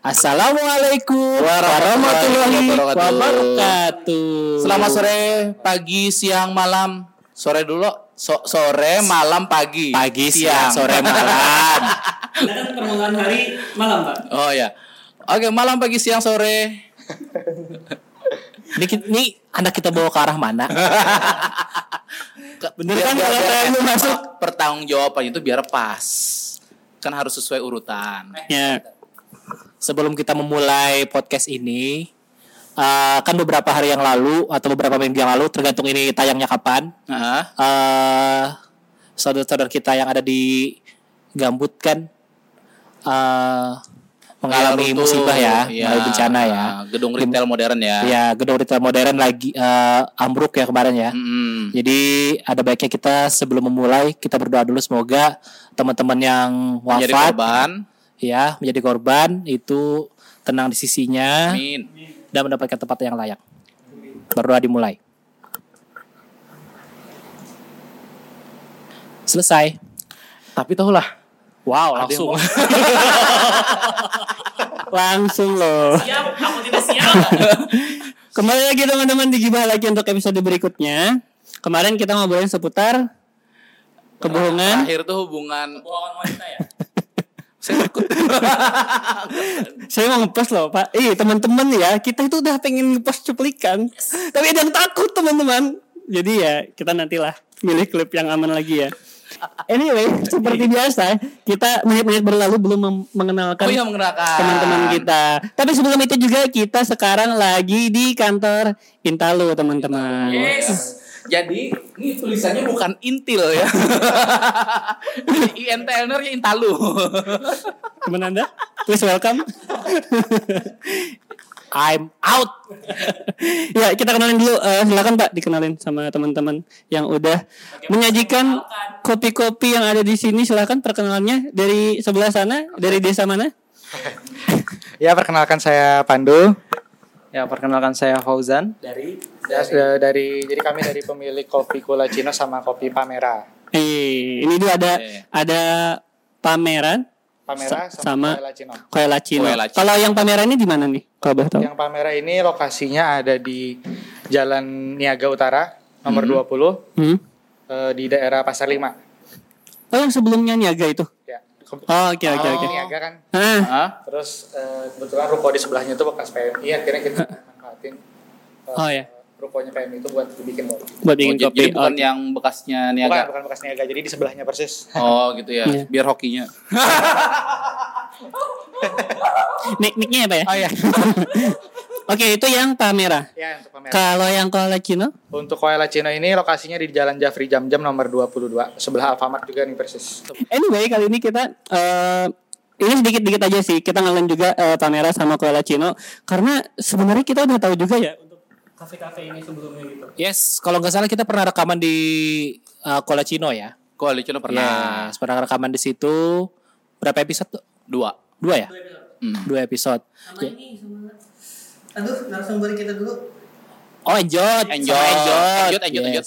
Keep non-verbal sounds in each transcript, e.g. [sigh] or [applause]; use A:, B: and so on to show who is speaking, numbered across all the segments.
A: Assalamualaikum warahmatullahi wabarakatuh.
B: Selamat sore, pagi, siang, malam. Sore dulu, so- sore, malam, pagi.
A: Pagi, siang, sore, malam. [laughs]
C: Kan permulaan hari malam, Pak.
B: Oh ya. Oke, malam, pagi, siang, sore. [laughs]
A: Ini, ini anak kita bawa ke arah mana? [laughs] Bener kan kalau saya belum masuk?
B: Pertanggung jawabannya itu biar pas. Kan harus sesuai urutan.
A: Ya. Sebelum kita memulai podcast ini, eh, kan beberapa hari yang lalu atau beberapa minggu yang lalu, tergantung ini tayangnya kapan,
B: Nah,
A: eh saudara-saudara kita yang ada di Gambut kan eh mengalami
B: runtuh,
A: musibah ya, mengalami bencana ya.
B: Gedung retail modern ya.
A: Ya, gedung retail modern lagi eh, ambruk ya kemarin ya.
B: Mm-mm.
A: Jadi ada baiknya kita sebelum memulai kita berdoa dulu semoga teman-teman yang wafat
B: korban.
A: Ya menjadi korban itu tenang di sisinya
B: Amin.
A: dan mendapatkan tempat yang layak. Berdoa dimulai. Selesai.
B: Tapi tahulah.
A: Wow, langsung. [laughs] langsung loh.
C: Siap, aku tidak siap. [laughs]
A: Kembali lagi teman-teman di Gibah lagi untuk episode berikutnya. Kemarin kita ngobrolin seputar kebohongan.
B: Terakhir tuh hubungan
C: Bohongan wanita ya.
B: Saya takut. [laughs]
A: Saya mau ngepost loh Pak. Ih teman-teman ya, kita itu udah pengen ngepost cuplikan. Tapi ada yang takut teman-teman. Jadi ya kita nantilah milih klip yang aman lagi ya. Anyway, seperti biasa kita menit-menit berlalu belum mengenalkan
B: Oh iya mengenalkan.
A: teman-teman kita. Tapi sebelum itu juga kita sekarang lagi di kantor Intalu teman-teman.
C: Yes.
B: Jadi ini tulisannya bukan intil ya. INTLNR-nya Intalu.
A: Teman Anda, please welcome. I'm out. ya, kita kenalin dulu. Eh, silakan Pak, dikenalin sama teman-teman yang udah menyajikan kopi-kopi yang ada di sini. Silakan perkenalannya dari sebelah sana, dari desa mana? [laughs]
D: Ya, perkenalkan saya Pandu.
E: Ya, perkenalkan saya Fauzan.
C: Dari
D: Ya, sudah dari jadi kami dari pemilik kopi Kulacino sama kopi Pamera.
A: Eh, ini dia ada
B: Oke.
A: ada pameran
D: Pamera
A: Sa- sama-
D: sama, Kulacino.
A: Kue Lacino.
B: Kue Lacino.
A: Kalau yang pameran ini di mana nih? Kalau boleh tahu.
D: Yang Pamera ini lokasinya ada di Jalan Niaga Utara nomor 20
A: Hmm?
D: eh, di daerah Pasar Lima.
A: Oh, yang sebelumnya niaga itu. Oh, oke oke oke.
D: Niaga kan.
B: Hah?
D: Terus eh, kebetulan ruko di sebelahnya itu bekas PMI akhirnya kita manfaatin eh,
A: Oh, ya.
D: rukonya PMI itu buat dibikin kopi.
A: buat
B: Oh,
A: bikin
B: jadi,
A: kopi.
B: jadi bukan
A: Oke.
B: yang bekasnya
D: Bukan,
B: niaga.
D: bukan bekas niaga, jadi di sebelahnya persis.
B: Oh gitu ya.
A: Iya.
B: Biar hokinya. [laughs]
A: Mic micnya apa ya?
D: Oh ya. [laughs]
A: Oke, itu yang Pamera.
D: ya untuk Pamera.
A: Kalau yang Colacino?
D: Untuk Koela Cino ini lokasinya di Jalan Jafri Jam-Jam nomor 22 sebelah Alfamart juga nih persis.
A: Anyway, kali ini kita eh ini sedikit-dikit aja sih. Kita ngalamin juga eh, Pamera sama Colacino karena sebenarnya kita udah tahu juga ya untuk kafe-kafe ini sebelumnya gitu. Yes, kalau nggak salah kita pernah rekaman di uh, Colacino ya.
B: Koalisi lo pernah
A: Yes, pernah rekaman di situ. Berapa episode tuh?
B: dua.
A: Dua ya?
B: Hmm.
A: Dua episode.
C: sama ini sama Aduh, narasumber kita dulu.
A: Oh, enjot,
B: Enjot.
A: Enjot,
B: Enjot, enjot, enjot.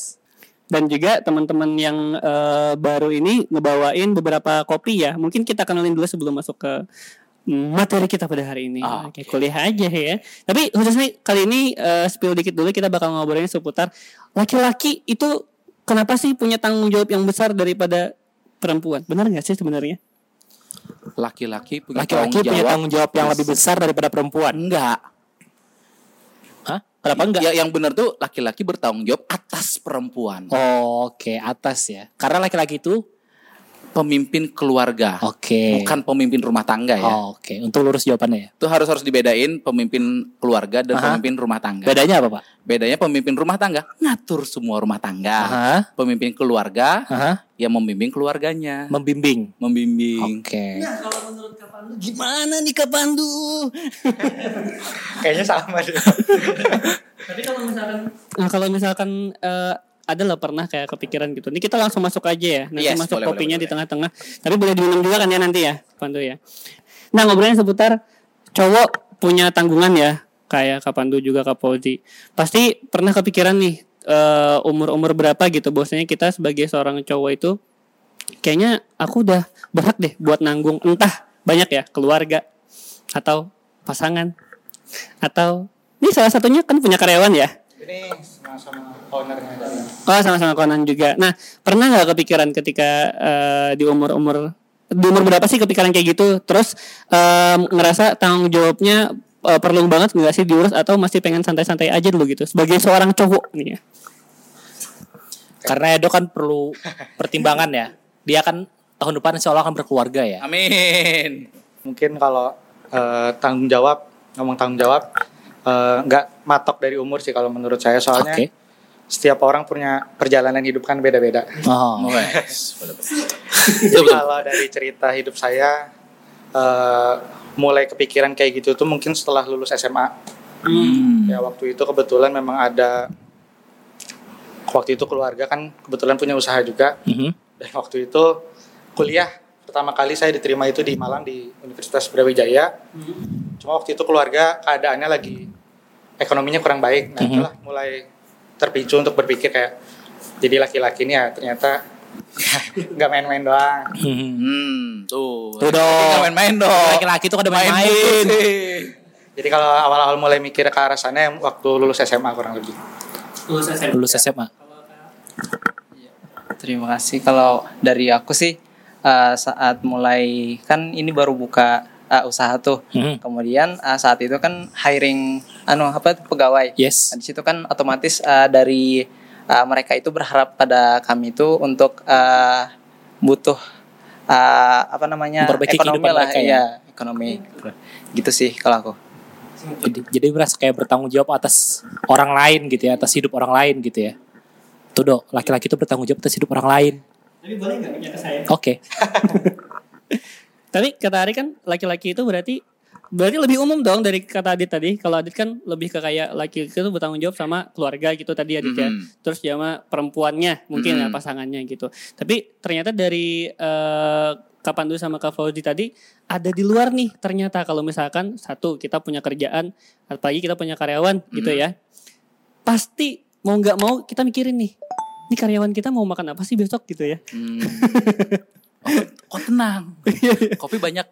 A: Dan juga teman-teman yang eh, baru ini ngebawain beberapa kopi ya. Mungkin kita kenalin dulu sebelum masuk ke materi kita pada hari ini.
B: Ah,
A: Oke, kuliah aja ya. Tapi khususnya kali ini eh, spill dikit dulu kita bakal ngobrolin seputar laki-laki itu kenapa sih punya tanggung jawab yang besar daripada perempuan? Benar nggak sih sebenarnya?
B: Laki-laki punya
A: Laki-laki
B: tanggung
A: punya
B: jawab.
A: tanggung jawab yang lebih besar daripada perempuan.
B: Enggak.
A: Kenapa enggak?
B: Ya, yang benar tuh laki-laki bertanggung jawab atas perempuan.
A: Oh, Oke, atas ya. Karena laki-laki itu
B: Pemimpin keluarga.
A: oke.
B: Bukan pemimpin rumah tangga ya.
A: Oh, Oke, untuk lurus jawabannya ya.
B: Itu harus harus dibedain pemimpin keluarga dan
A: Aha.
B: pemimpin rumah tangga.
A: Bedanya apa, Pak?
B: Bedanya pemimpin rumah tangga ngatur semua rumah tangga.
A: Aha.
B: Pemimpin keluarga
A: Aha.
B: yang membimbing keluarganya.
A: Membimbing.
B: membimbing.
A: Oke.
C: Nah, kalau menurut Kak Pandu
A: Gimana nih Kak Pandu? [laughs]
D: Kayaknya sama deh.
C: Tapi kalau misalkan
A: Nah, kalau misalkan eh, ada lah pernah kayak kepikiran gitu. Ini kita langsung masuk aja ya. Nanti
B: Yes,
A: masuk
B: boleh,
A: kopinya
B: boleh,
A: di tengah-tengah. Tapi boleh diminum juga kan ya nanti ya, Pandu ya. Nah, ngobrolin seputar cowok punya tanggungan ya. Kayak Kak Pandu juga Kak Fauzi. Pasti pernah kepikiran nih eh, umur-umur berapa gitu bahwasanya kita sebagai seorang cowok itu kayaknya aku udah berhak deh buat nanggung entah banyak ya keluarga atau pasangan atau ini salah satunya kan punya karyawan ya
D: Ini sama-sama ownernya dari
A: oh sama-sama konan juga nah pernah nggak kepikiran ketika eh, di umur umur di umur berapa sih kepikiran kayak gitu terus em, ngerasa tanggung jawabnya eh, perlu banget nggak sih diurus atau masih pengen santai-santai aja dulu gitu sebagai seorang cowok nih ya
F: Karena Edo kan perlu [laughs] pertimbangan ya. Dia kan tahun depan insya Allah akan berkeluarga ya.
B: Amin.
D: mungkin kalau eh, tanggung jawab ngomong tanggung jawab eh, nggak matok dari umur sih kalau menurut saya soalnya
F: Oke.
D: setiap orang punya perjalanan hidup kan beda-beda.
F: Oh. [laughs]
B: Wes, betul.
D: kalau dari cerita hidup saya eh, mulai kepikiran kayak gitu tuh mungkin setelah lulus SMA.
B: Hmm.
D: Ya waktu itu kebetulan memang ada waktu itu keluarga kan kebetulan punya usaha juga
F: Mhm.
D: dan waktu itu kuliah pertama kali saya diterima itu di Malang di Universitas Brawijaya. Cuma waktu itu keluarga keadaannya lagi ekonominya kurang baik. Nah,
F: Mhm.
D: itulah mulai terpicu untuk berpikir kayak jadi laki-laki ini ya ternyata [laughs] nggak main-main doang.
B: Hmm, tuh.
F: Tuh dong.
B: Main-main dong.
F: Laki-laki tuh kada main-main.
B: Main-main.
D: Jadi kalau awal-awal mulai mikir ke arah sana waktu lulus SMA kurang lebih.
A: lulus SMA
F: Lulus SMA.
E: Terima kasih. Kalau dari aku sih eh, saat mulai kan ini baru buka eh, usaha tuh.
F: Mhm.
E: Kemudian eh, saat itu kan hiring anu apa pegawai.
F: Yes.
E: Nah, di situ kan otomatis eh, dari eh, mereka itu berharap pada kami itu untuk eh, butuh eh, apa namanya
F: Memperbaiki
E: ekonomi lah
F: mereka ya.
E: ya ekonomi gitu sih kalau aku.
F: Jadi, jadi merasa kayak bertanggung jawab atas orang lain gitu ya, atas hidup orang lain gitu ya. Tuh dok, laki-laki itu bertanggung jawab atas hidup orang lain.
A: tapi boleh nggak punya ke saya
F: Oke. [laughs]
A: Tapi kata Ari kan laki-laki itu berarti berarti lebih umum dong dari kata Adit tadi. Kalau Adit kan lebih ke kayak laki itu bertanggung jawab sama keluarga gitu tadi Adit ya.
B: Mhm.
A: Terus sama perempuannya mungkin ya
B: Mhm.
A: pasangannya gitu. Tapi ternyata dari eh, Kapandu sama Kak Fauzi tadi ada di luar nih ternyata kalau misalkan satu kita punya kerjaan apalagi kita punya karyawan gitu ya. Pasti mau nggak mau kita mikirin nih. Ini karyawan kita mau makan apa sih besok gitu ya.
B: Hmm. [laughs] Oh, kok tenang. Kopi banyak.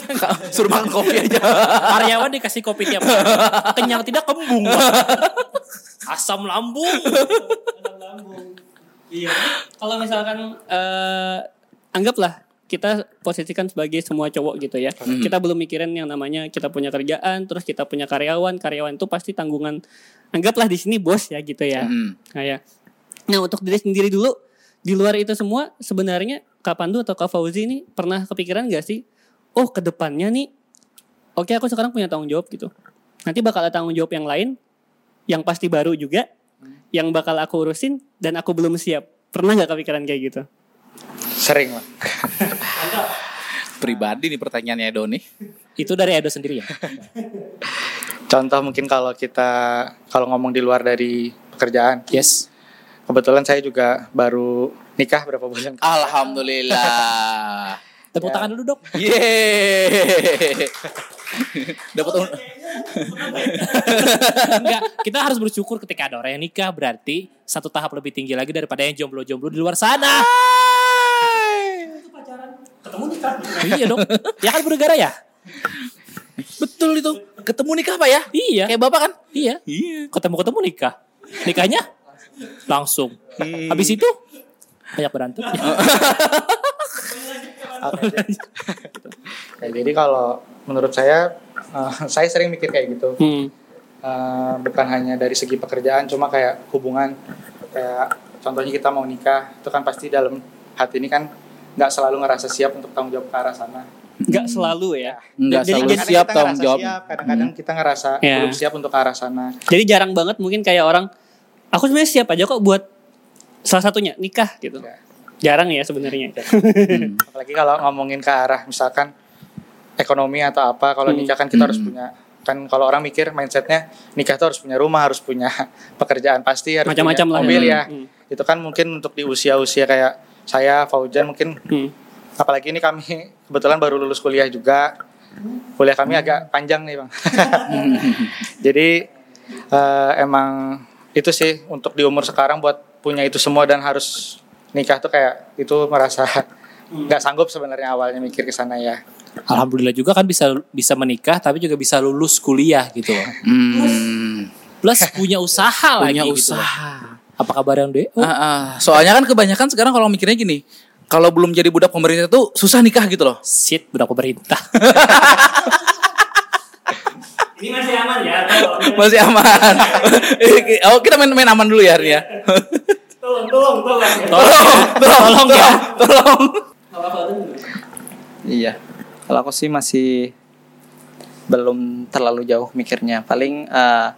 B: [laughs] Suruh makan kopi aja.
F: Karyawan dikasih kopi tiap hari. Kenyang tidak kembung. Asam lambung.
A: Iya. Kalau misalkan eh anggaplah kita posisikan sebagai semua cowok gitu ya. Kita belum mikirin yang namanya kita punya kerjaan, terus kita punya karyawan. Karyawan itu pasti tanggungan. Anggaplah di sini bos ya gitu ya.
B: Hmm.
A: Kayak. Nah untuk diri sendiri dulu di luar itu semua sebenarnya Kak Pandu atau Kak Fauzi ini pernah kepikiran gak sih? Oh ke depannya nih, oke aku sekarang punya tanggung jawab gitu. Nanti bakal ada tanggung jawab yang lain, yang pasti baru juga, yang bakal aku urusin dan aku belum siap. Pernah nggak kepikiran kayak gitu?
D: Sering lah. [laughs]
B: Pribadi nih pertanyaannya Edo nih.
F: Itu dari Edo sendiri ya.
D: Contoh mungkin kalau kita kalau ngomong di luar dari pekerjaan.
F: Yes.
D: Kebetulan saya juga baru nikah berapa bulan.
B: Alhamdulillah. [laughs]
F: Tepuk
D: Ya.
F: tangan dulu dok.
B: Yeay. [laughs] Dapat un- [laughs]
F: Enggak, kita harus bersyukur ketika ada orang yang nikah berarti satu tahap lebih tinggi lagi daripada yang jomblo-jomblo di luar sana.
A: Ketemu nikah.
F: iya dong. Ya kan bernegara ya?
B: Betul itu. Ketemu nikah Pak ya?
F: Iya.
B: Kayak Bapak kan?
F: Iya.
B: Iya.
F: Ketemu-ketemu nikah. Nikahnya langsung. Habis itu banyak berantem. [laughs]
D: Ya, jadi kalau menurut saya, eh, saya sering mikir kayak gitu.
A: Hmm.
D: Eh, bukan hanya dari segi pekerjaan, cuma kayak hubungan. Kayak contohnya kita mau nikah, itu kan pasti dalam hati ini kan nggak selalu ngerasa siap untuk tanggung jawab ke arah sana.
A: Nggak selalu ya.
B: Enggak
A: Jadi-
B: selalu
A: jadi-
B: siap
D: kita
B: tanggung jawab.
D: siap, kadang-kadang kita ngerasa
A: Ya.
D: belum siap untuk ke arah sana.
A: Jadi jarang banget mungkin kayak orang, aku sebenarnya siap aja kok buat salah satunya nikah gitu.
D: Ya.
A: Jarang ya sebenarnya.
B: Hmm.
D: Apalagi kalau ngomongin ke arah misalkan ekonomi atau apa, kalau
A: Hmm.
D: nikah kan kita harus
B: Hmm.
D: punya kan kalau orang mikir mindsetnya nikah tuh harus punya rumah, harus punya [laughs] pekerjaan pasti, harus
A: Macam-macam
D: punya
A: lah.
D: mobil ya.
A: Hmm.
D: Itu kan mungkin untuk di usia-usia kayak saya Faujan mungkin
A: Hmm.
D: apalagi ini kami kebetulan baru lulus kuliah juga. Kuliah kami agak panjang nih, Bang. [laughs] Jadi eh, emang itu sih untuk di umur sekarang buat punya itu semua dan harus nikah tuh kayak itu merasa nggak sanggup sebenarnya awalnya mikir ke sana ya.
F: Alhamdulillah juga kan bisa bisa menikah tapi juga bisa lulus kuliah gitu loh.
B: Hmm,
F: Plus punya usaha [laughs]
B: punya
F: lagi gitu loh.
B: usaha.
F: Apa kabar yang deh? Oh,
B: Ah, ah. Soalnya kan kebanyakan sekarang kalau mikirnya gini, kalau belum jadi budak pemerintah tuh susah nikah gitu loh.
F: shit budak pemerintah. [laughs]
A: Ini masih aman ya. Tolong,
B: Masih aman. [laughs] oh, kita main main aman dulu ya hari ya.
A: tolong, tolong, tolong.
B: Tolong, tolong, tolong, ya. tolong.
E: Iya. Kalau aku sih masih belum terlalu jauh mikirnya. Paling eh,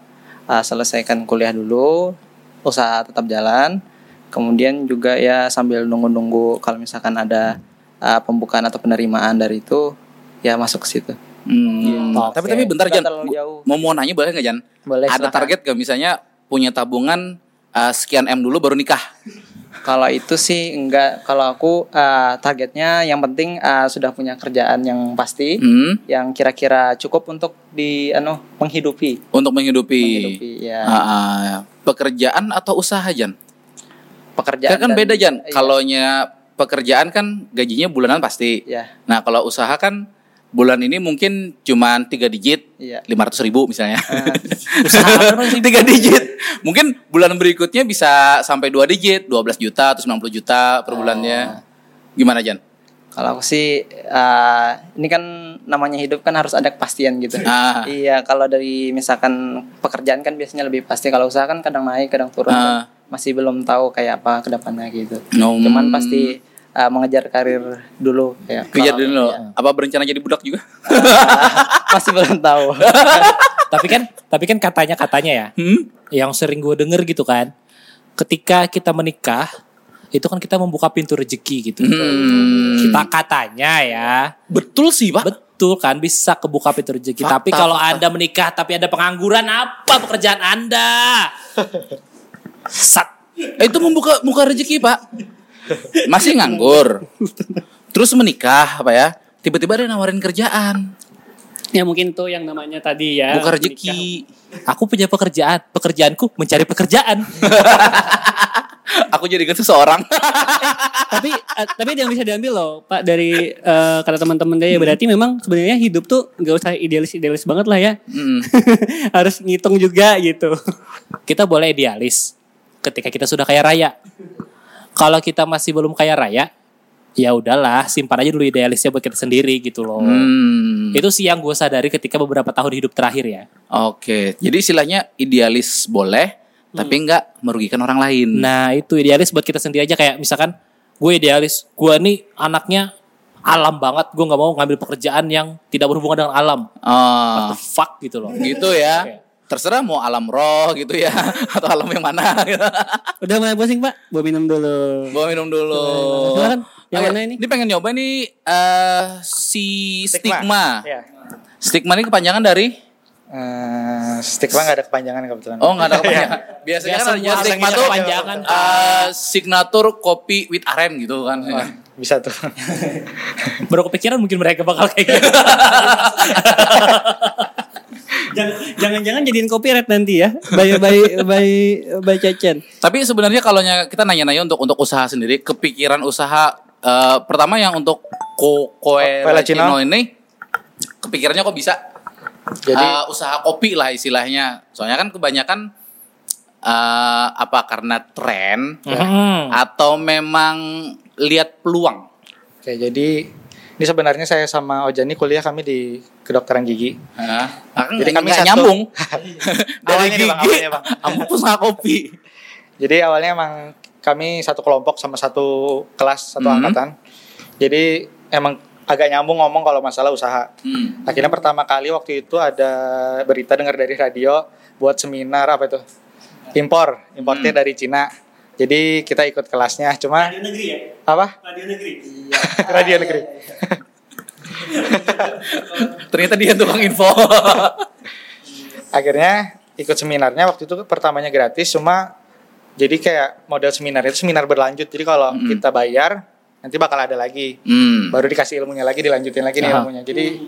E: eh, selesaikan kuliah dulu, usaha tetap jalan. Kemudian juga ya sambil nunggu-nunggu kalau misalkan ada eh, pembukaan atau penerimaan dari itu ya masuk ke situ.
B: Hmm.
F: Oke.
B: Tapi tapi bentar Jan, mau mau nanya boleh nggak Jan?
E: Boleh,
B: Ada
E: silakan.
B: target gak misalnya punya tabungan eh, sekian m dulu baru nikah?
E: Kalau itu sih enggak. Kalau aku eh, targetnya yang penting eh, sudah punya kerjaan yang pasti,
B: Hmm.
E: yang kira-kira cukup untuk di anu menghidupi.
B: Untuk menghidupi.
E: Menghidupi ya.
B: Ah, ah. pekerjaan atau usaha Jan?
E: Pekerjaan
B: Kan, kan beda Jan.
E: iya,
B: Kalaunya pekerjaan kan gajinya bulanan pasti.
E: ya,
B: Nah kalau usaha kan bulan ini mungkin cuman tiga digit,
E: Iya.
B: lima ratus ribu misalnya. [laughs]
F: Sih?
B: tiga digit. Mungkin bulan berikutnya bisa sampai dua digit, 12 juta atau 90 juta per bulannya. Gimana Jan?
E: Kalau aku sih eh, ini kan namanya hidup kan harus ada kepastian gitu.
B: Ah.
E: Iya, kalau dari misalkan pekerjaan kan biasanya lebih pasti. Kalau usaha kan kadang naik, kadang turun.
B: Ah.
E: Masih belum tahu kayak apa ke depannya gitu.
B: No.
E: Cuman pasti eh, mengejar karir dulu kayak.
B: Kejar dulu.
E: iya.
B: Apa berencana jadi budak juga? [laughs]
E: Masih belum tahu. [laughs]
F: tapi kan tapi kan katanya katanya ya
B: Hmm?
F: yang sering gue denger gitu kan ketika kita menikah itu kan kita membuka pintu rezeki gitu
B: Hmm.
F: kita katanya ya
B: Betul sih pak.
F: betul kan bisa kebuka pintu rezeki
B: Fakta,
F: tapi kalau
B: fakta.
F: anda menikah tapi ada pengangguran apa pekerjaan anda sat
B: Eh, itu membuka buka rezeki pak. Masih nganggur. Terus menikah apa ya? Tiba-tiba ada nawarin kerjaan.
A: Ya mungkin tuh yang namanya tadi ya.
B: buka
A: menikah.
B: rezeki.
F: aku punya pekerjaan pekerjaanku mencari pekerjaan [laughs]
B: Aku jadikan seseorang.
A: tapi eh, tapi ada yang bisa diambil loh Pak dari eh, kata teman-teman dia berarti memang sebenarnya hidup tuh nggak usah idealis idealis banget lah ya
B: Hmm. [laughs]
A: harus ngitung juga gitu
F: kita boleh idealis ketika kita sudah kaya raya kalau kita masih belum kaya raya ya udahlah simpan aja dulu idealisnya buat kita sendiri gitu loh
B: Hmm.
F: itu sih yang gue sadari ketika beberapa tahun hidup terakhir ya
B: Oke, jadi istilahnya idealis boleh, tapi nggak merugikan orang lain.
F: Nah itu idealis buat kita sendiri aja kayak misalkan gue idealis, gue nih anaknya alam banget, gue nggak mau ngambil pekerjaan yang tidak berhubungan dengan alam.
B: Oh,
F: What the fuck gitu loh.
B: gitu ya. Terserah mau alam roh gitu ya, [laughs] atau alam yang mana. Gitu. [laughs]
A: udah mulai pusing Pak bawa minum dulu
B: Bawa minum dulu.
A: Silakan. Yang mana ini?
B: Ini pengen nyoba nih eh si stigma.
D: Ya.
B: Stigma ini kepanjangan dari?
D: Eh, stigma nggak ada kepanjangan kebetulan.
B: Oh nggak ada kepanjangan. Biasanya kan adanya
F: semua
B: stigma tuh
F: kepanjangan.
B: eh, signatur kopi with aren gitu kan.
D: Bisa tuh.
F: Baru kepikiran mungkin mereka bakal kayak gitu. [laughs]
A: Jangan- jangan-jangan jadiin copyright nanti ya by by by by Cecen
B: Tapi sebenarnya kalau kita nanya-nanya untuk untuk usaha sendiri, kepikiran usaha eh, pertama yang untuk ko
D: Koelacino.
B: Koelacino ini kepikirannya kok bisa
D: Jadi
B: Eh, usaha kopi lah istilahnya. Soalnya kan kebanyakan eh, apa karena tren
F: Hmm.
B: atau memang lihat peluang.
D: Oke, jadi ini sebenarnya saya sama Ojani kuliah kami di kedokteran gigi.
B: Nah,
D: Jadi
B: nggak-
D: kami
B: nggak
D: satu-
B: nyambung [laughs] dari gigi, kamu usaha kopi.
D: Jadi awalnya emang kami satu kelompok sama satu kelas, satu
B: Hmm.
D: angkatan. Jadi emang agak nyambung ngomong kalau masalah usaha.
B: Hmm.
D: Akhirnya pertama kali waktu itu ada berita dengar dari radio buat seminar apa itu? Impor, importnya
B: Hmm.
D: dari Cina. Jadi kita ikut kelasnya, cuma
A: negeri ya
D: apa?
A: radio negeri [laughs]
D: Radio negeri. [laughs]
B: Ternyata dia tukang info. [laughs]
D: Akhirnya ikut seminarnya waktu itu pertamanya gratis, cuma jadi kayak model seminar itu seminar berlanjut. Jadi kalau
B: Mm-mm.
D: kita bayar nanti bakal ada lagi.
B: hmm.
D: baru dikasih ilmunya lagi dilanjutin lagi nih
F: Aha.
D: ilmunya jadi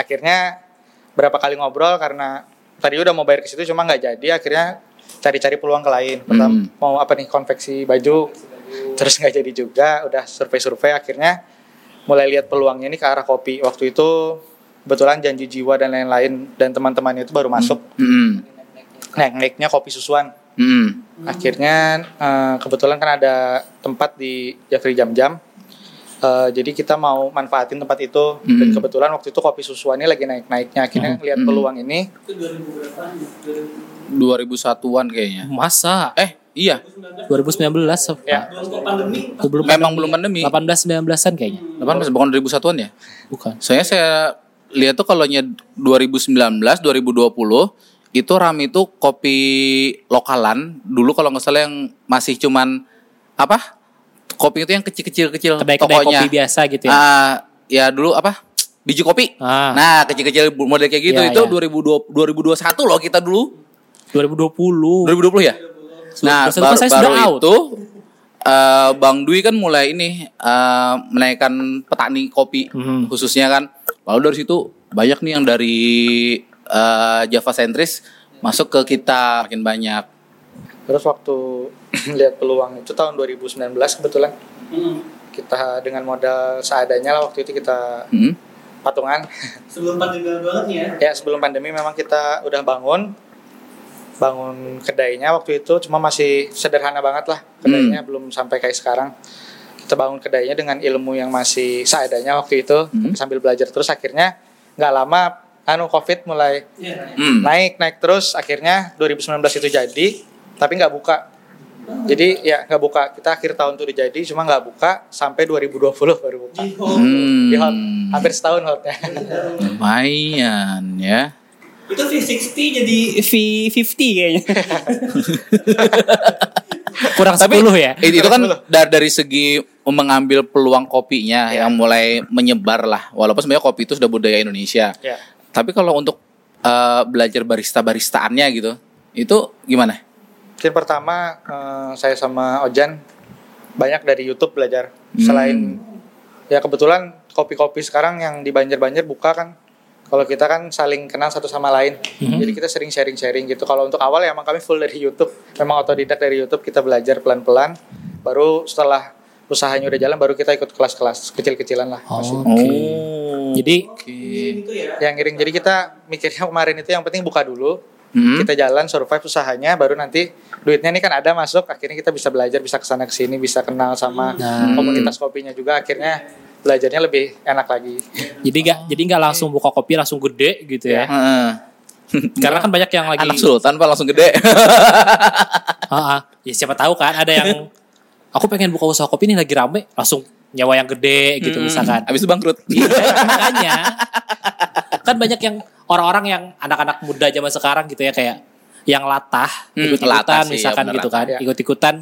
D: akhirnya berapa kali ngobrol karena tadi udah mau bayar ke situ cuma nggak jadi akhirnya cari-cari peluang ke lain pertama
B: Hmm.
D: mau apa nih konveksi baju terus nggak jadi juga udah survei-survei akhirnya mulai lihat peluangnya ini ke arah kopi. Waktu itu kebetulan janji jiwa dan lain-lain dan teman-temannya itu baru masuk.
B: Mm.
D: Naik-naiknya kopi susuan.
B: Mm.
D: Akhirnya eh, kebetulan kan ada tempat di Jafri Jam Jam. Eh, jadi kita mau manfaatin tempat itu dan
B: Hmm.
D: kebetulan waktu itu kopi susuannya lagi naik-naiknya. Akhirnya lihat
B: Hmm.
D: peluang ini
B: 2001-an kayaknya.
F: Masa?
B: Eh, iya.
F: 2019
D: ya
C: pandemi
F: Oh, belum
B: Memang belum pandemi.
F: 18 19-an kayaknya.
B: 18 bukan 2001-an ya?
F: Bukan.
B: Soalnya saya lihat tuh kalau nya 2019, 2020 itu rame itu kopi lokalan. Dulu kalau nggak salah yang masih cuman apa? Kopi itu yang kecil-kecil kecil
F: Kedai-kedai
B: tokonya.
F: kopi biasa gitu ya.
B: Ah, ya dulu apa? Biji kopi.
F: Ah.
B: Nah, kecil-kecil model kayak gitu
F: Ya,
B: itu
F: ya.
B: 2020 2021 loh kita dulu.
F: 2020.
B: 2020 ya? Nah, baru,
F: saya
B: baru
F: out.
B: itu eh, Bang Dwi kan mulai ini eh, menaikkan petani kopi
F: Mhm.
B: khususnya kan. Lalu dari situ banyak nih yang dari eh, Java sentris masuk ke kita makin banyak.
D: Terus waktu [clears throat] lihat peluang itu tahun 2019 kebetulan kita dengan modal seadanya lah waktu itu kita
B: Hmm.
D: patungan.
C: sebelum pandemi banget ya
D: Ya sebelum pandemi memang kita udah bangun bangun kedainya waktu itu cuma masih sederhana banget lah kedainya belum sampai kayak sekarang. Kita bangun kedainya dengan ilmu yang masih seadanya waktu itu
B: Hmm.
D: sambil belajar terus akhirnya nggak lama anu covid mulai
C: Iya.
B: Hmm.
D: naik naik terus akhirnya 2019 itu jadi tapi nggak buka jadi ya nggak buka kita akhir tahun tuh udah jadi cuma nggak buka sampai 2020 baru buka
B: Hmm.
D: di hot hampir setahun hotnya
B: Lumayan ya.
C: itu V60 jadi V50 kayaknya [laughs]
F: Kurang 10 ya.
B: It- itu kan dari, dari segi mengambil peluang kopinya
D: Ya.
B: yang mulai menyebar lah. Walaupun sebenarnya kopi itu sudah budaya Indonesia.
D: ya
B: Tapi kalau untuk eh, belajar barista-baristaannya gitu, itu gimana?
D: Mungkin pertama eh, saya sama Ojan banyak dari YouTube belajar
B: Hmm.
D: selain ya kebetulan kopi-kopi sekarang yang di Banjar-Banjar buka kan kalau kita kan saling kenal satu sama lain jadi kita sering sharing-sharing gitu kalau untuk awal ya emang kami full dari YouTube memang otodidak dari YouTube kita belajar pelan-pelan baru setelah usahanya udah jalan baru kita ikut kelas-kelas kecil-kecilan lah masih.
B: Oh.
F: Jadi
B: Oke.
C: ya
D: yang ngiring jadi kita mikirnya kemarin itu yang penting buka dulu
B: Hmm.
D: kita jalan survive usahanya baru nanti duitnya ini kan ada masuk akhirnya kita bisa belajar bisa ke sana ke sini bisa kenal sama
F: Nah.
D: komunitas kopinya juga akhirnya belajarnya lebih enak lagi
F: jadi nggak jadi nggak langsung buka kopi langsung gede gitu ya.
B: Heeh. [laughs]
F: Karena kan banyak yang lagi
B: Anak sultan pak langsung gede. [laughs]
F: Ya siapa tahu kan ada yang [laughs] aku pengen buka usaha kopi nih lagi rame langsung nyawa yang gede gitu misalkan.
B: Habis itu bangkrut. [laughs]
F: Iya, makanya kan banyak yang orang-orang yang anak-anak muda zaman sekarang gitu ya kayak yang latah
B: Hmm,
F: ikut-ikutan
B: latah sih,
F: misalkan
B: ya
F: gitu kan
D: ya.
F: ikut-ikutan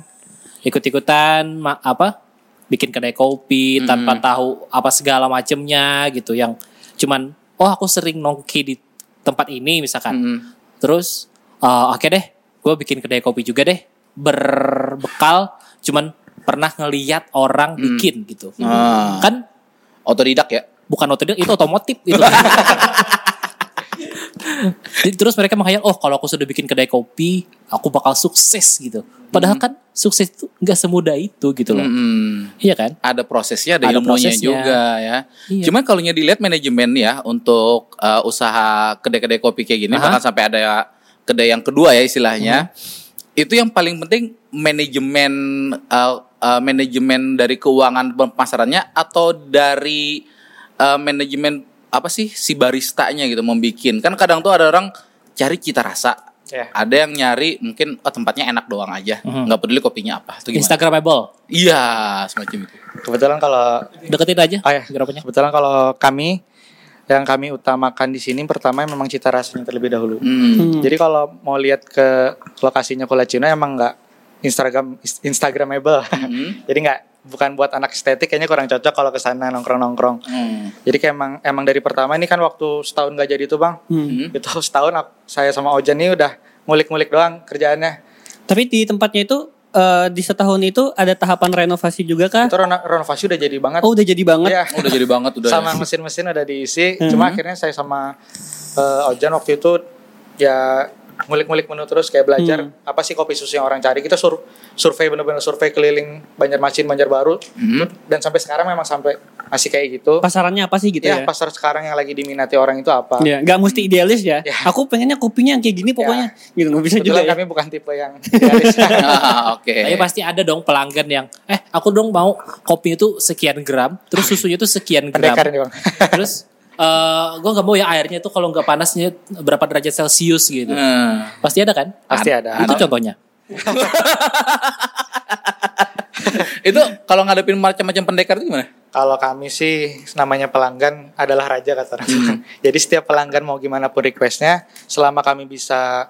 F: ikut-ikutan ma- apa bikin kedai kopi
B: Hmm.
F: tanpa tahu apa segala macemnya gitu yang cuman oh aku sering nongki di tempat ini misalkan
B: Hmm.
F: terus eh, oke deh gue bikin kedai kopi juga deh berbekal cuman pernah ngeliat orang bikin gitu
B: Ah.
F: kan
B: Otodidak ya.
F: bukan otodidak itu otomotif [laughs] itu terus mereka menghayal oh kalau aku sudah bikin kedai kopi aku bakal sukses gitu padahal kan sukses itu nggak semudah itu gitu loh
B: Hmm.
F: iya kan
B: Ada prosesnya, ada,
F: Ada
B: ilmunya
F: prosesnya.
B: juga ya.
F: Iya.
B: Cuman kalau nya dilihat manajemen ya untuk uh, usaha kedai-kedai kopi kayak gini,
F: Aha.
B: bahkan sampai ada kedai yang kedua ya istilahnya,
F: Mhm.
B: Itu yang paling penting manajemen uh, uh, manajemen dari keuangan pemasarannya atau dari uh, manajemen apa sih si baristanya gitu membikin kan kadang tuh ada orang cari cita rasa.
D: Ya.
B: ada yang nyari mungkin oh, tempatnya enak doang aja
F: Mhm.
B: nggak peduli kopinya apa. Itu gimana?
F: Instagramable?
B: Iya semacam itu.
D: Kebetulan kalau
F: deketin aja
D: oh ya kebetulan kalau kami yang kami utamakan di sini pertama memang cita rasanya terlebih dahulu
B: Hmm.
D: jadi kalau mau lihat ke lokasinya Kula Cina emang nggak Instagram Instagramable
B: Hmm. [laughs]
D: jadi nggak bukan buat anak estetik kayaknya kurang cocok kalau ke sana nongkrong nongkrong
B: Hmm.
D: Jadi kayak emang emang dari pertama ini kan waktu setahun gak jadi itu bang.
B: Hmm.
D: Itu setahun aku- saya sama Ojan ini udah ngulik-ngulik doang kerjaannya.
C: tapi di tempatnya itu eh, di setahun itu ada tahapan renovasi juga kah
D: Itu reno- renovasi udah jadi banget.
C: oh udah jadi banget
D: Iya.
B: udah jadi banget udah
D: Sama mesin-mesin udah diisi.
C: Mhm.
D: Cuma akhirnya saya sama eh, Ojan waktu itu ya ngulik-ngulik menu terus kayak belajar apa sih kopi susu yang orang cari. Kita sur survei bener-bener survei keliling Banjarmasin, Banjarbaru
B: Hmm.
D: dan sampai sekarang memang sampai masih kayak gitu.
C: Pasarannya apa sih gitu
D: ya,
C: ya?
D: pasar sekarang yang lagi diminati orang itu apa?
C: Ya, nggak mesti idealis ya.
D: Ya.
C: Aku pengennya kopinya yang kayak gini pokoknya. Gitu nggak bisa juga
D: Kebetulan
C: ya.
D: kami bukan tipe yang idealis. [laughs]
B: Ah, Oke.
F: Tapi pasti ada dong pelanggan yang eh aku dong mau kopi itu sekian gram, terus susunya itu sekian gram.
D: Pendekar bang.
F: Terus eh gue nggak mau ya airnya itu kalau nggak panasnya berapa derajat celcius gitu.
B: Hmm.
F: Pasti ada kan?
D: Pasti ada.
F: Itu contohnya. [laughs]
B: itu kalau ngadepin macam-macam pendekar itu gimana?
D: Kalau kami sih namanya pelanggan adalah raja kata orang.
B: Hmm. [laughs]
D: Jadi setiap pelanggan mau gimana pun requestnya, selama kami bisa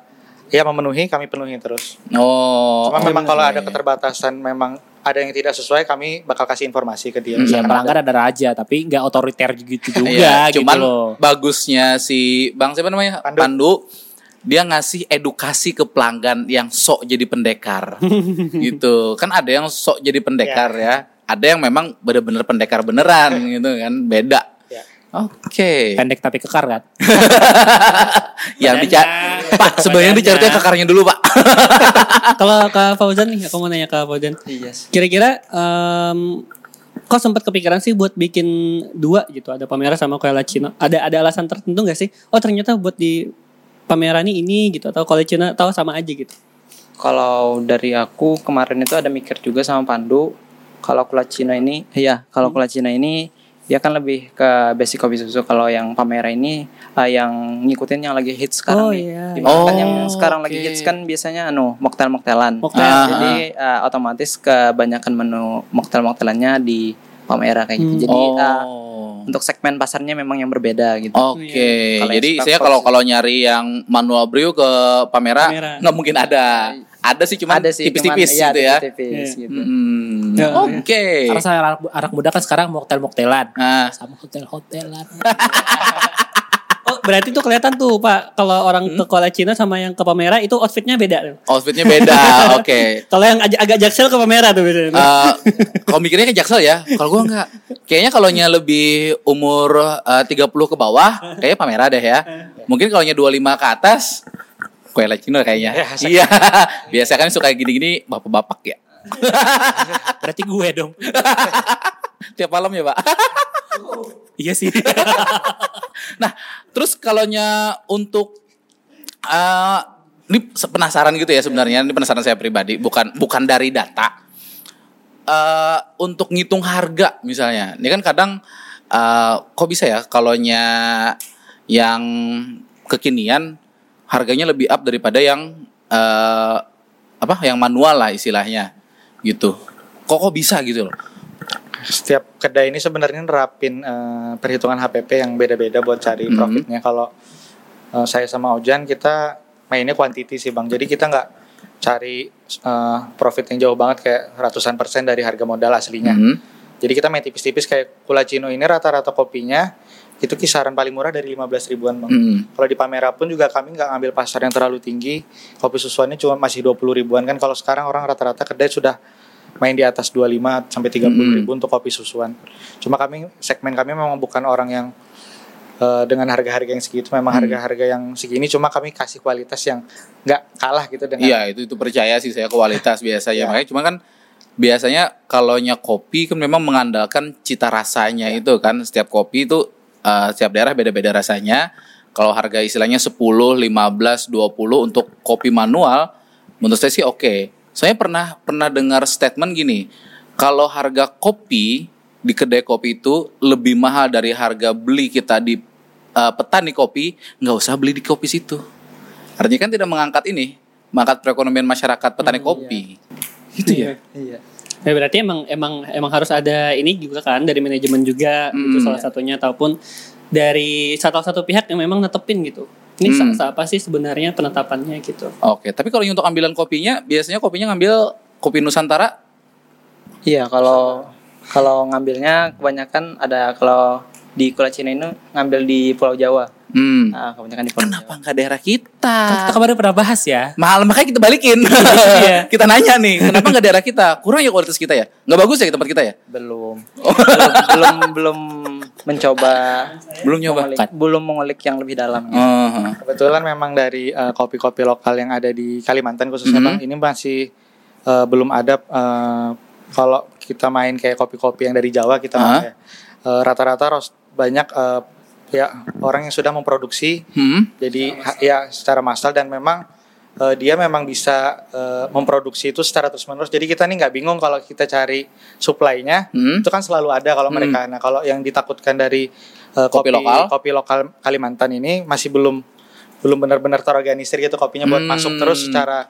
D: ya memenuhi, kami penuhi terus.
B: Oh.
D: Cuma memang kalau
B: iya,
D: ada keterbatasan, memang ada yang tidak sesuai, kami bakal kasih informasi ke dia.
F: Ya
D: Misalkan
F: pelanggan
D: ada-
F: ada raja tapi nggak otoriter gitu [laughs] juga
B: Iya,
F: gitu
B: cuman
F: loh.
B: bagusnya si Bang siapa namanya?
D: Pandu.
B: Pandu. dia ngasih edukasi ke pelanggan yang sok jadi pendekar. [laughs] gitu. Kan ada yang sok jadi pendekar ya. Ada yang memang bener-bener pendekar beneran [laughs] gitu kan. Beda. Oke.
F: Pendek tapi kekar kan. [laughs]
B: yang dicari Pak, sebenarnya
F: Badannya.
B: dicari kekarnya dulu, Pak. [laughs]
C: Kalau ke Fauzan nih, aku mau nanya ke Fauzan.
E: Iya.
C: Kira-kira em, kok sempat kepikiran sih buat bikin dua gitu, ada pameran sama Cina. Ada ada alasan tertentu gak sih? Oh ternyata buat di pameran ini gitu atau Cina tahu sama aja gitu.
E: Kalau dari aku kemarin itu ada mikir juga sama Pandu. Kalau kula Cina ini, iya, kalau kula Cina ini dia kan lebih ke basic kopi susu. Kalau yang pameran ini eh, yang ngikutin yang lagi hits sekarang
C: Oh,
E: nih.
C: iya.
E: Di mana kan
B: Oh,
E: yang sekarang lagi
B: oke.
E: hits kan biasanya anu moktel-moktelan.
C: Moktel.
B: Ah,
E: Jadi eh, otomatis kebanyakan menu moktel-moktelannya di pameran kayak gitu.
C: Hmm.
E: Jadi
B: oh.
E: untuk segmen pasarnya memang yang berbeda gitu.
B: Oke,
E: Kalau yang
B: jadi
E: suka
B: saya kalau kalau nyari yang manual brew ke Pamera
C: Pamera.
B: nggak mungkin ada. Ada sih cuman
E: ada sih
B: tipis-tipis
E: cuman- iya,
B: gitu ya.
C: Iya.
E: gitu.
B: Hmm,
C: Ya,
B: Oke.
F: Karena saya anak, anak muda kan sekarang moktel-moktelan.
B: Nah,
F: Sama hotel-hotelan. [laughs]
C: Oh berarti tuh kelihatan tuh Pak kalau orang ke Cina sama yang ke Pamera itu outfitnya beda.
B: outfitnya beda. [laughs] Oke.
C: Kalau yang agak, agak jaksel ke Pamera tuh biasanya.
B: Eh, kalau mikirnya ke Jaksel ya. Kalau gua enggak. Kayaknya kalau lebih umur eh, 30 ke bawah, [laughs] kayaknya Pamera deh ya. Mungkin kalau 25 ke atas kue Cino kayaknya.
D: Ya, [laughs]
B: Iya. Biasa kan suka gini-gini bapak-bapak ya. [laughs]
F: Berarti gue dong. [laughs]
B: Tiap malam ya, Pak.
F: iya sih.
B: Nah, terus kalaunya untuk eh ini penasaran gitu ya sebenarnya, ini penasaran saya pribadi, bukan bukan dari data. eh untuk ngitung harga misalnya, ini kan kadang eh kok bisa ya kalaunya yang kekinian harganya lebih up daripada yang eh apa yang manual lah istilahnya gitu. Kok kok bisa gitu loh?
D: Setiap kedai ini sebenarnya nerapin eh, perhitungan HPP yang beda-beda buat cari
B: Mhm.
D: profitnya. Kalau eh, saya sama Ojan kita mainnya quantity sih bang. Jadi kita nggak cari eh, profit yang jauh banget kayak ratusan persen dari harga modal aslinya.
B: Mhm.
D: Jadi kita main tipis-tipis kayak Culacino ini rata-rata kopinya itu kisaran paling murah dari 15 ribuan bang.
B: Mhm.
D: Kalau di Pamera pun juga kami nggak ngambil pasar yang terlalu tinggi. Kopi susuannya cuma masih 20 ribuan kan. Kalau sekarang orang rata-rata kedai sudah main di atas 25 sampai 30
B: Hmm.
D: ribu untuk kopi susuan. Cuma kami segmen kami memang bukan orang yang eh, dengan harga-harga yang segitu. Memang
B: Hmm.
D: harga-harga yang segini. Cuma kami kasih kualitas yang nggak kalah gitu dengan
B: Iya itu itu percaya sih saya kualitas biasanya [laughs]
D: Iya.
B: makanya cuma kan biasanya kalaunya kopi kan memang mengandalkan cita rasanya itu kan setiap kopi itu eh, setiap daerah beda-beda rasanya kalau harga istilahnya 10, 15, 20 untuk kopi manual menurut saya sih oke saya pernah pernah dengar statement gini kalau harga kopi di kedai kopi itu lebih mahal dari harga beli kita di eh, petani kopi nggak usah beli di kopi situ Artinya kan tidak mengangkat ini, mengangkat perekonomian masyarakat petani kopi. Gitu ya.
E: Iya.
C: Ya berarti emang emang emang harus ada ini juga kan dari manajemen juga
B: Hmm.
C: itu salah satunya ataupun dari satu satu pihak yang memang netepin gitu. Ini
B: Hmm.
C: sa- apa sih sebenarnya penetapannya gitu.
B: Oke, tapi kalau untuk ambilan kopinya, biasanya kopinya ngambil kopi Nusantara.
E: Iya, kalau kalau ngambilnya kebanyakan ada kalau di Kula Cina ini ngambil di Pulau Jawa.
B: Hmm.
E: Nah, kebanyakan di Pulau
B: Kenapa nggak daerah kita?
F: Kan kita kemarin pernah bahas ya.
B: Mahal makanya kita balikin. [laughs] kita nanya nih, kenapa nggak daerah kita? Kurang ya kualitas kita ya? Nggak bagus ya tempat kita ya?
E: Belum. belum belum belum mencoba
B: Belum nyoba.
E: mengulik, belum mengulik yang lebih dalam.
B: Oh,
D: Kebetulan memang dari eh, kopi-kopi lokal yang ada di Kalimantan khususnya
B: Mhm.
D: Bang, ini masih eh, belum ada eh, kalau kita main kayak kopi-kopi yang dari Jawa kita
B: Ah.
D: ya. Eh, rata-rata ros- banyak eh, ya orang yang sudah memproduksi
B: hmm.
D: jadi ha- ya secara massal dan memang eh, dia memang bisa eh, memproduksi itu secara terus menerus jadi kita nih nggak bingung kalau kita cari supply-nya
B: Hmm.
D: itu kan selalu ada kalau mereka nah kalau yang ditakutkan dari eh,
B: Kopi
D: kopi,
B: lokal?
D: kopi lokal Kalimantan ini masih belum belum benar-benar terorganisir gitu kopinya buat
B: Hmm.
D: masuk terus secara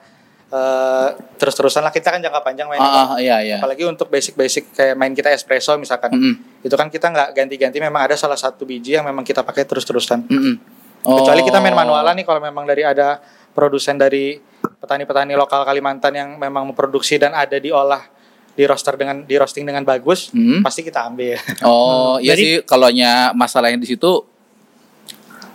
D: eh, terus-terusan lah kita kan jangka panjang main
B: Ah, ah, iya iya.
D: apalagi untuk basic-basic kayak main kita espresso misalkan
B: Mm-mm.
D: itu kan kita nggak ganti-ganti memang ada salah satu biji yang memang kita pakai terus-terusan
B: Mm-mm.
D: Kecuali kita main
B: Oh.
D: manualan nih kalau memang dari ada produsen dari petani-petani lokal Kalimantan yang memang memproduksi dan ada diolah di roster dengan di roasting dengan bagus,
B: Hmm.
D: pasti kita ambil.
B: Oh, iya
A: Jadi-
B: sih kalau nya masalahnya di situ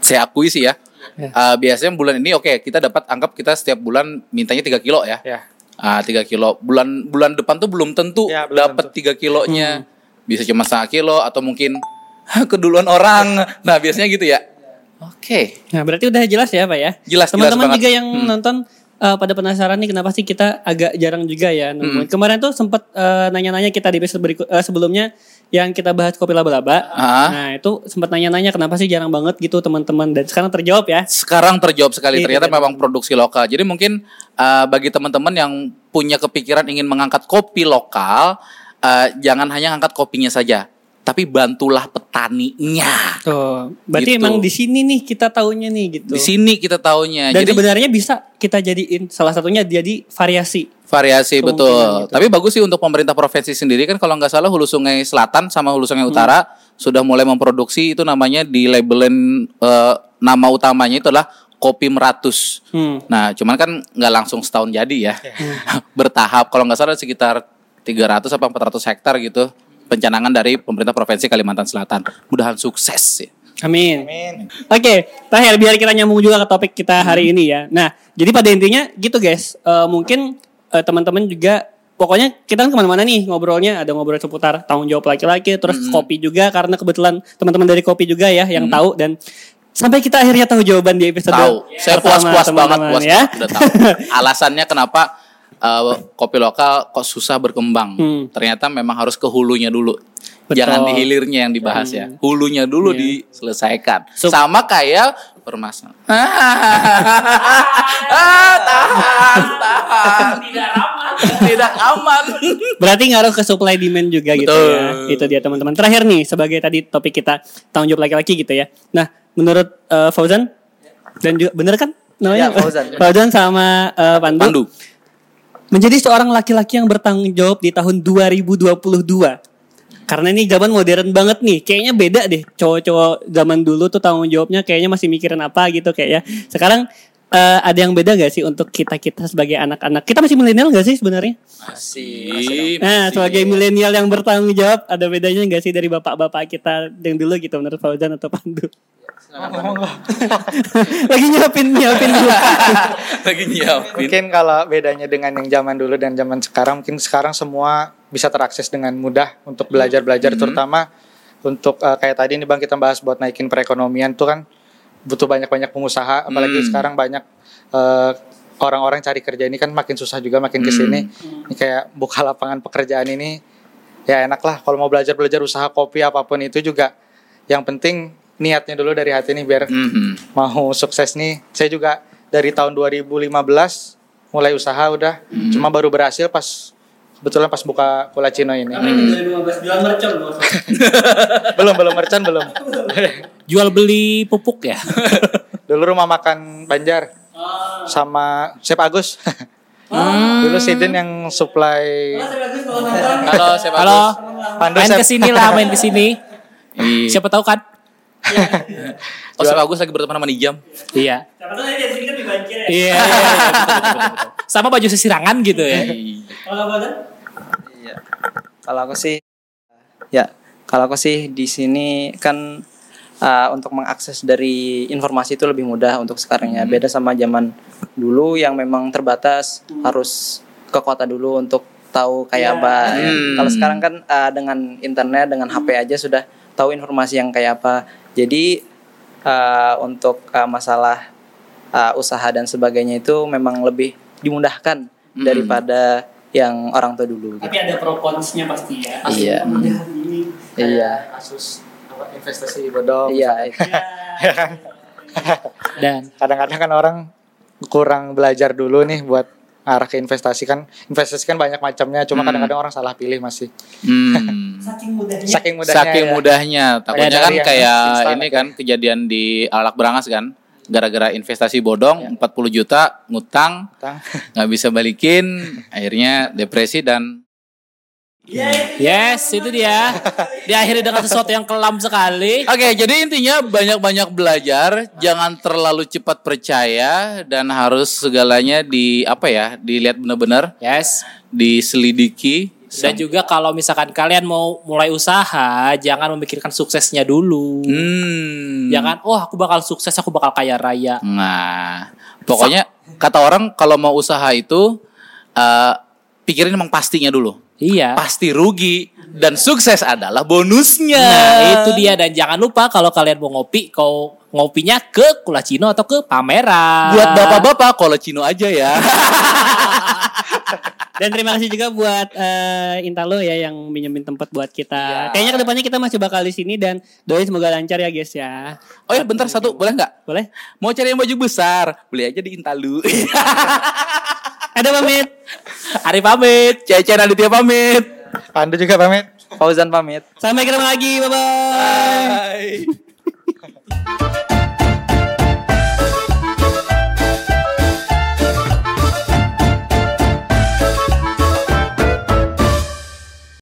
B: saya akui sih ya. Eh, biasanya bulan ini oke kita dapat anggap kita setiap bulan mintanya 3 kilo ya.
D: ya.
B: Ah, 3 kilo. Bulan bulan depan tuh belum tentu
D: Ya, belum
B: dapat 3 kilonya. Bisa cuma setengah kilo atau mungkin [laughs] keduluan orang. Nah, biasanya gitu ya. Oke.
A: Nah, berarti udah jelas ya, Pak ya?
B: Jelas,
A: Teman-teman juga yang
B: Hmm.
A: nonton eh, pada penasaran nih kenapa sih kita agak jarang juga ya
B: Hmm.
A: Kemarin tuh sempat eh, nanya-nanya kita di episode berikut eh, sebelumnya yang kita bahas kopi laba-laba.
B: Ah.
A: Nah, itu sempat nanya-nanya kenapa sih jarang banget gitu teman-teman dan sekarang terjawab ya.
B: Sekarang terjawab sekali
A: Itu
B: ternyata
A: dia.
B: memang produksi lokal. Jadi mungkin uh, bagi teman-teman yang punya kepikiran ingin mengangkat kopi lokal, uh, jangan hanya angkat kopinya saja, tapi bantulah petaninya.
A: Tuh, berarti
B: Gitu.
A: emang di sini nih kita tahunya nih gitu.
B: Di sini kita taunya.
A: Dan
B: Jadi
A: sebenarnya bisa kita jadiin salah satunya jadi variasi.
B: variasi betul.
A: gitu.
B: Tapi bagus sih untuk pemerintah provinsi sendiri kan kalau nggak salah Hulu Sungai Selatan sama Hulu
A: Hmm.
B: Sungai Utara sudah mulai memproduksi itu namanya di labelin uh, nama utamanya itu adalah kopi meratus.
A: Hmm.
B: Nah, cuman kan nggak langsung setahun jadi ya. [laughs] Bertahap. Kalau nggak salah sekitar 300 apa 400 hektar gitu pencanangan dari pemerintah provinsi Kalimantan Selatan. Mudahan sukses ya.
A: Amin.
D: Amin.
A: Oke, terakhir biar kita nyambung juga ke topik kita hari ini ya. Nah, jadi pada intinya gitu guys. Eh, mungkin eh, teman-teman juga pokoknya kita kan ke mana-mana nih ngobrolnya ada ngobrol seputar tanggung jawab laki-laki terus kopi juga karena kebetulan teman-teman dari kopi juga ya yang tahu dan sampai kita akhirnya tahu jawaban di episode
B: Tahu. Saya
A: pertama,
B: puas-puas banget puas
A: ya.
B: banget udah tahu. [laughs] Alasannya kenapa uh, kopi lokal kok susah berkembang?
A: Hmm.
B: Ternyata memang harus ke hulunya dulu.
A: Betul.
B: Jangan di hilirnya yang dibahas ya. Hulunya dulu diselesaikan.
A: Sup-
B: Sama kayak permasalahan. [laughs] ah, tahan, tahan. Tidak aman. Tidak aman. [laughs]
A: Berarti ngaruh ke supply demand juga gitu
B: Betul.
A: ya. Itu dia teman-teman. Terakhir nih sebagai tadi topik kita tanggung jawab laki-laki gitu ya. Nah, menurut eh, Fauzan dan juga bener kan namanya?
E: Ya, Fauzan.
A: Fauzan sama eh, Pandu.
B: Pandu.
A: Menjadi seorang laki-laki yang bertanggung jawab di tahun 2022. Karena ini zaman modern banget nih. Kayaknya beda deh. Cowok-cowok zaman dulu tuh tanggung jawabnya kayaknya masih mikirin apa gitu kayak ya. Sekarang eh, ada yang beda gak sih untuk kita-kita sebagai anak-anak? Kita masih milenial gak sih sebenarnya?
B: Masih.
A: Nah,
B: masih.
A: sebagai milenial yang bertanggung jawab, ada bedanya nggak sih dari bapak-bapak kita yang dulu gitu menurut Fauzan atau Pandu? [laughs] Lagi nyiapin nyiapin dulu. [laughs]
B: lagi nyiapin.
D: Mungkin kalau bedanya dengan yang zaman dulu dan zaman sekarang, mungkin sekarang semua bisa terakses dengan mudah untuk belajar-belajar, terutama untuk eh, kayak tadi nih bang kita bahas buat naikin perekonomian tuh kan butuh banyak-banyak pengusaha, apalagi
B: Hmm.
D: sekarang banyak eh, orang-orang cari kerja ini kan makin susah juga makin ke sini. Ini kayak buka lapangan pekerjaan ini ya enak lah kalau mau belajar-belajar usaha kopi apa pun itu juga yang penting niatnya dulu dari hati nih biar
B: Mhm.
D: mau sukses nih. Saya juga dari tahun 2015 mulai usaha udah, cuma baru berhasil pas kebetulan pas buka Kula Cino ini.
A: 2015 jualan [laughs] mercon
D: belum belum merchant belum.
F: Jual beli pupuk ya. [laughs]
D: Dulu rumah makan Banjar sama Chef Agus. [laughs] Dulu Sidin yang supply
B: Halo, siapa
F: Halo,
D: Pandu
F: main ke sini lah, main ke sini.
B: Iya.
F: Siapa tahu kan? [laughs]
B: Oh, Chef Agus lagi berteman sama Nijam.
F: Iya.
A: Siapa tuh dari sini kan di banjir ya.
F: Iya, iya, iya. Sama baju sesirangan gitu ya.
A: Kalau?
E: Iya. Kalau aku sih ya, kalau aku sih di sini kan uh, untuk mengakses dari informasi itu lebih mudah untuk sekarang ya. Beda sama zaman dulu yang memang terbatas harus ke kota dulu untuk tahu kayak apa. ya.
B: Hmm.
E: Kalau sekarang kan uh, dengan internet dengan HP aja sudah tahu informasi yang kayak apa. Jadi eh, untuk eh, masalah eh, usaha dan sebagainya itu memang lebih dimudahkan
B: Hmm.
E: daripada yang orang tua dulu. Gitu.
C: Tapi ada pro consnya pasti ya.
E: Iya.
C: Kemudahan ini.
E: Iya.
D: kasus apa, investasi bodong
E: Iya. [laughs]
F: Dan
D: kadang-kadang kan orang kurang belajar dulu nih buat arah ke investasi kan investasi kan banyak macamnya cuma
B: Hmm.
D: kadang-kadang orang salah pilih masih
B: Hmm. [laughs]
C: Saking mudahnya.
D: saking mudahnya
B: Saking
D: ya.
B: mudahnya, takutnya kan kayak
D: instan
B: ini kan kejadian di Alak Berangas kan, gara-gara investasi bodong 40 juta ngutang
D: Utang.
B: nggak bisa balikin, akhirnya depresi dan
F: yes, itu dia. Diakhiri dengan sesuatu yang kelam sekali.
B: Oke, jadi intinya banyak-banyak belajar, jangan terlalu cepat percaya dan harus segalanya di apa ya, dilihat benar-benar,
F: Yes.
B: diselidiki.
F: Dan juga kalau misalkan kalian mau mulai usaha, jangan memikirkan suksesnya dulu.
B: Hmm.
F: Jangan, oh aku bakal sukses, aku bakal kaya raya.
B: Nah, pokoknya kata orang kalau mau usaha itu eh, pikirin emang pastinya dulu.
F: Iya.
B: Pasti rugi dan sukses adalah bonusnya.
F: Nah, itu dia dan jangan lupa kalau kalian mau ngopi, kau ngopinya ke Kulacino atau ke pameran.
B: Buat bapak-bapak kalau Cino aja ya. [laughs]
C: Dan terima kasih juga buat eh, Intalo ya yang minjemin tempat buat kita. Kayaknya ke depannya kita masih bakal di sini dan doain semoga lancar ya guys ya.
B: Oh ya bentar satu boleh nggak?
C: Boleh?
B: Mau cari yang baju besar beli aja di Intalu. [laughs]
C: Ada pamit.
F: Ari pamit.
B: Cece Raditya pamit.
D: Pandu juga pamit.
E: Fauzan pamit.
C: Sampai ketemu lagi. Bye-bye. Bye bye.
B: bye.